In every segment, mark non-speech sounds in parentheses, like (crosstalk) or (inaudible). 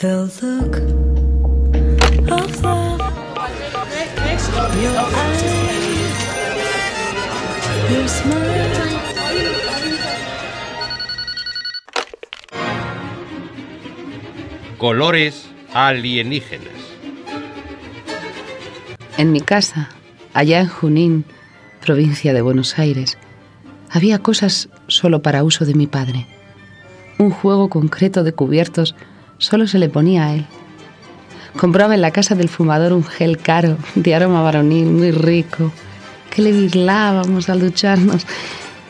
The look of love. Your eyes. Your smile. Colores alienígenas. En mi casa, allá en Junín, provincia de Buenos Aires, había cosas solo para uso de mi padre. Un juego concreto de cubiertos solo se le ponía a él. Compraba en la casa del fumador un gel caro, de aroma varonil, muy rico, que le birlábamos al ducharnos.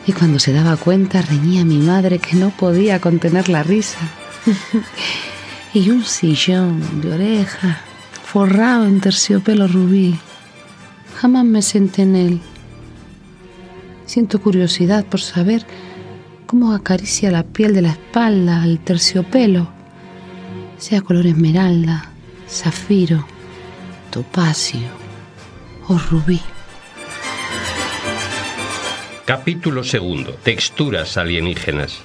Y cuando se daba cuenta, reñía a mi madre que no podía contener la risa. (laughs) y un sillón de oreja, forrado en terciopelo rubí. Jamás me senté en él. Siento curiosidad por saber cómo acaricia la piel de la espalda al terciopelo, sea color esmeralda, zafiro, topacio o rubí. Capítulo segundo. Texturas alienígenas.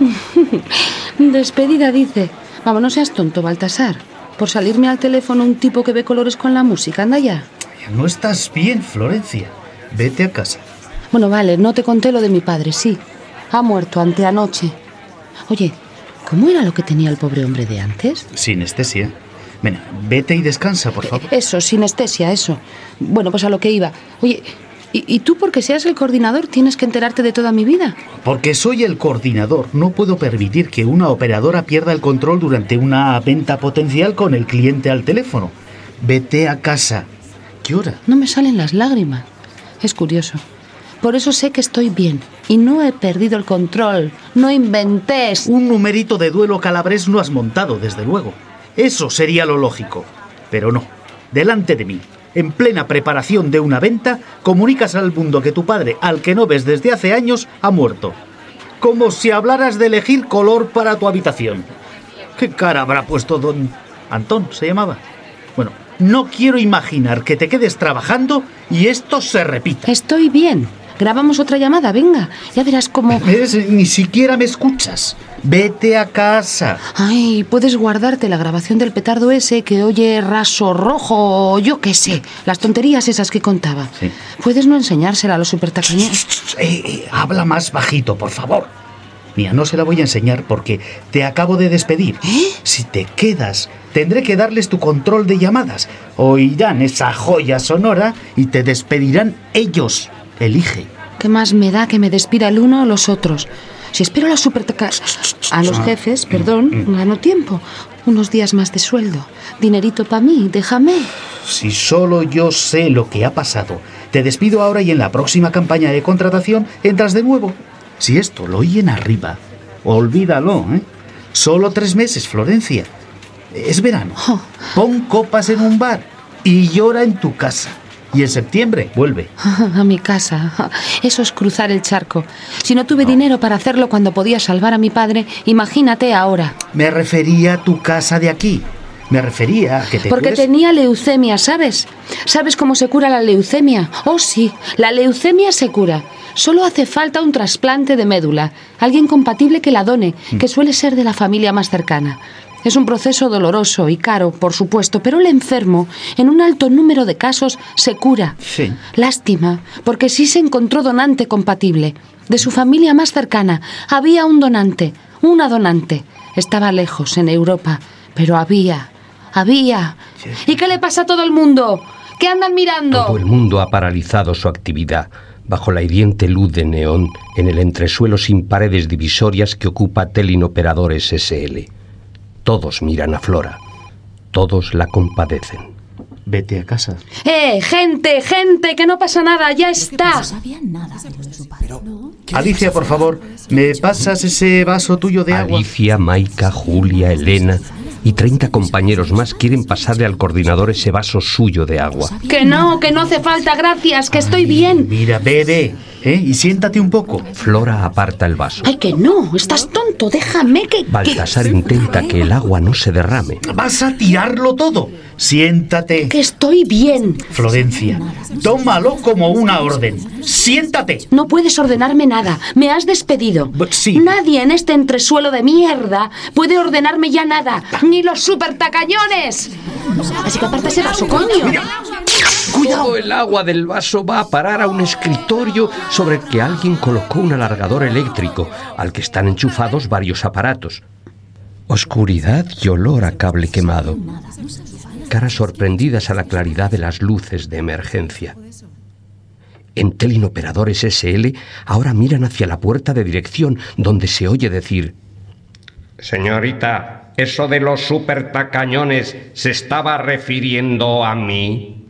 (laughs) Despedida, dice. Vamos, no seas tonto, Baltasar. Por salirme al teléfono un tipo que ve colores con la música, anda ya. No estás bien, Florencia. Vete a casa. Bueno, vale, no te conté lo de mi padre, sí. Ha muerto anteanoche. Oye, ¿cómo era lo que tenía el pobre hombre de antes? Sinestesia. Ven, vete y descansa, por favor. Eso, sinestesia, eso. Bueno, pues a lo que iba. Oye, ¿y, y tú porque seas el coordinador tienes que enterarte de toda mi vida? Porque soy el coordinador. No puedo permitir que una operadora pierda el control durante una venta potencial con el cliente al teléfono. Vete a casa. ¿Qué hora? No me salen las lágrimas. Es curioso. Por eso sé que estoy bien. Y no he perdido el control. No inventes. Un numerito de duelo calabrés no has montado, desde luego. Eso sería lo lógico. Pero no. Delante de mí, en plena preparación de una venta, comunicas al mundo que tu padre, al que no ves desde hace años, ha muerto. Como si hablaras de elegir color para tu habitación. ¿Qué cara habrá puesto don Antón? ¿Se llamaba? Bueno, no quiero imaginar que te quedes trabajando y esto se repita. Estoy bien. Grabamos otra llamada, venga. Ya verás cómo... ¿Ves? Ni siquiera me escuchas. Vete a casa. Ay, puedes guardarte la grabación del petardo ese que oye raso rojo o yo qué sé. Las tonterías esas que contaba. Sí. Puedes no enseñársela a los supertacañeros. Eh, eh, habla más bajito, por favor. Mira, no se la voy a enseñar porque te acabo de despedir. ¿Eh? Si te quedas, tendré que darles tu control de llamadas. Oirán esa joya sonora y te despedirán ellos. Elige. ¿Qué más me da que me despida el uno o los otros? Si espero a los supertaca... A los jefes, perdón, gano tiempo. Unos días más de sueldo. Dinerito para mí, déjame. Si solo yo sé lo que ha pasado, te despido ahora y en la próxima campaña de contratación entras de nuevo. Si esto lo oyen arriba, olvídalo, ¿eh? Solo tres meses, Florencia. Es verano. Pon copas en un bar y llora en tu casa. Y en septiembre vuelve. (laughs) A mi casa. (laughs) Eso es cruzar el charco. Si no tuve dinero para hacerlo cuando podía salvar a mi padre, imagínate ahora. Me refería a tu casa de aquí. Me refería a que te Porque tenía leucemia, ¿sabes? ¿Sabes cómo se cura la leucemia? Oh, sí, la leucemia se cura. Solo hace falta un trasplante de médula. Alguien compatible que la done, que suele ser de la familia más cercana. Es un proceso doloroso y caro, por supuesto, pero el enfermo, en un alto número de casos, se cura. Sí. Lástima, porque sí se encontró donante compatible. De su familia más cercana había un donante, una donante. Estaba lejos, en Europa, pero había, había. ¿Y qué le pasa a todo el mundo? ¿Qué andan mirando? Todo el mundo ha paralizado su actividad bajo la hiriente luz de neón en el entresuelo sin paredes divisorias que ocupa Telinoperadores SL. Todos miran a Flora. Todos la compadecen. Vete a casa. ¡Eh, gente, gente! Que no pasa nada, ya está. Alicia, por favor, ¿me pasas ese vaso tuyo de agua? Alicia, Maika, Julia, Elena y 30 compañeros más quieren pasarle al coordinador ese vaso suyo de agua. Que no, que no hace falta, gracias, que estoy bien. Mira, bebe, ¿eh? Y siéntate un poco. Flora aparta el vaso. Ay, que no, estás tonto, déjame que... que- Baltasar intenta que el agua no se derrame. Vas a tirarlo todo. Siéntate. Que estoy bien. Florencia, tómalo como una orden. Siéntate. No puedes ordenarme nada. Me has despedido. Sí. Nadie en este entresuelo de mierda puede ordenarme ya nada. Ni los supertacañones. Así que aparte ese vaso, coño. Todo el agua del vaso va a parar a un escritorio sobre el que alguien colocó un alargador eléctrico, al que están enchufados varios aparatos. Oscuridad y olor a cable quemado. Caras sorprendidas a la claridad de las luces de emergencia. En Telinoperadores SL ahora miran hacia la puerta de dirección donde se oye decir Señorita, ¿eso de los supertacañones se estaba refiriendo a mí?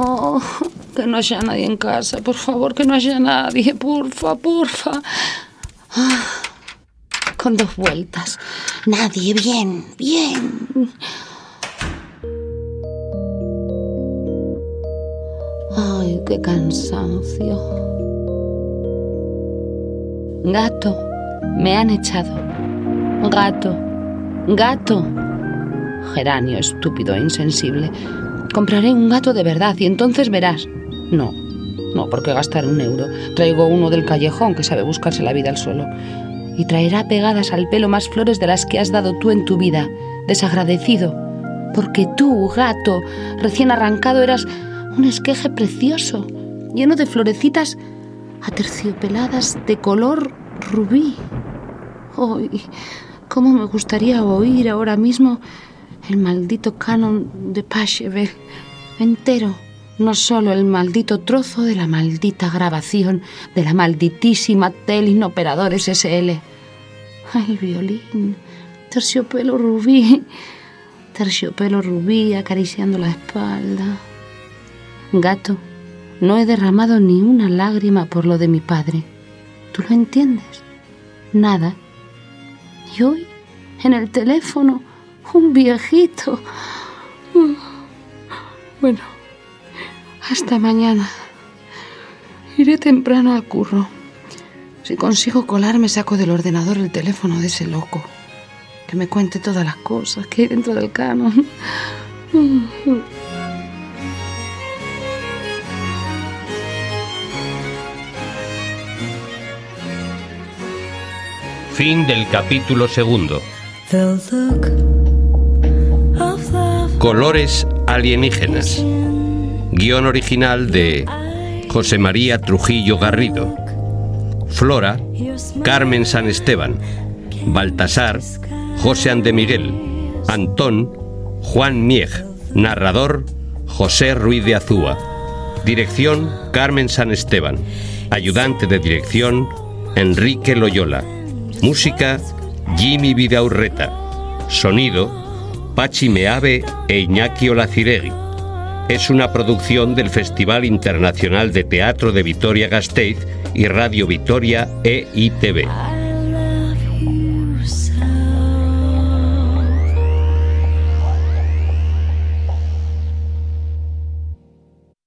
Oh, que no haya nadie en casa, por favor, que no haya nadie, porfa, porfa. Ah, con dos vueltas. Nadie, bien, bien. Ay, qué cansancio. Gato, me han echado. Gato, gato. Geranio, estúpido e insensible. Compraré un gato de verdad y entonces verás. No, no, porque gastar un euro. Traigo uno del callejón que sabe buscarse la vida al solo. Y traerá pegadas al pelo más flores de las que has dado tú en tu vida, desagradecido. Porque tú, gato, recién arrancado, eras un esqueje precioso, lleno de florecitas aterciopeladas de color rubí. ¡Ay! ¿Cómo me gustaría oír ahora mismo el maldito canon de Pachebel entero, no solo el maldito trozo de la maldita grabación de la malditísima Telinoperadores SL. Ay, violín, terciopelo rubí, terciopelo rubí acariciando la espalda. Gato, no he derramado ni una lágrima por lo de mi padre. ¿Tú lo entiendes? Nada. Y hoy, en el teléfono, un viejito. Bueno, hasta mañana. Iré temprano al curro. Si consigo colarme, saco del ordenador el teléfono de ese loco. Que me cuente todas las cosas que hay dentro del canon. Fin del capítulo segundo. Colores alienígenas. Guión original de José María Trujillo Garrido. Flora, Carmen San Esteban. Baltasar, José Ande Miguel. Antón, Juan Mieg. Narrador, José Ruiz de Azúa. Dirección, Carmen San Esteban. Ayudante de dirección, Enrique Loyola. Música, Jimmy Vidaurreta. Sonido, Pachi Meave e Iñaki Olaciregui. Es una producción del Festival Internacional de Teatro de Vitoria-Gasteiz y Radio Vitoria EITV.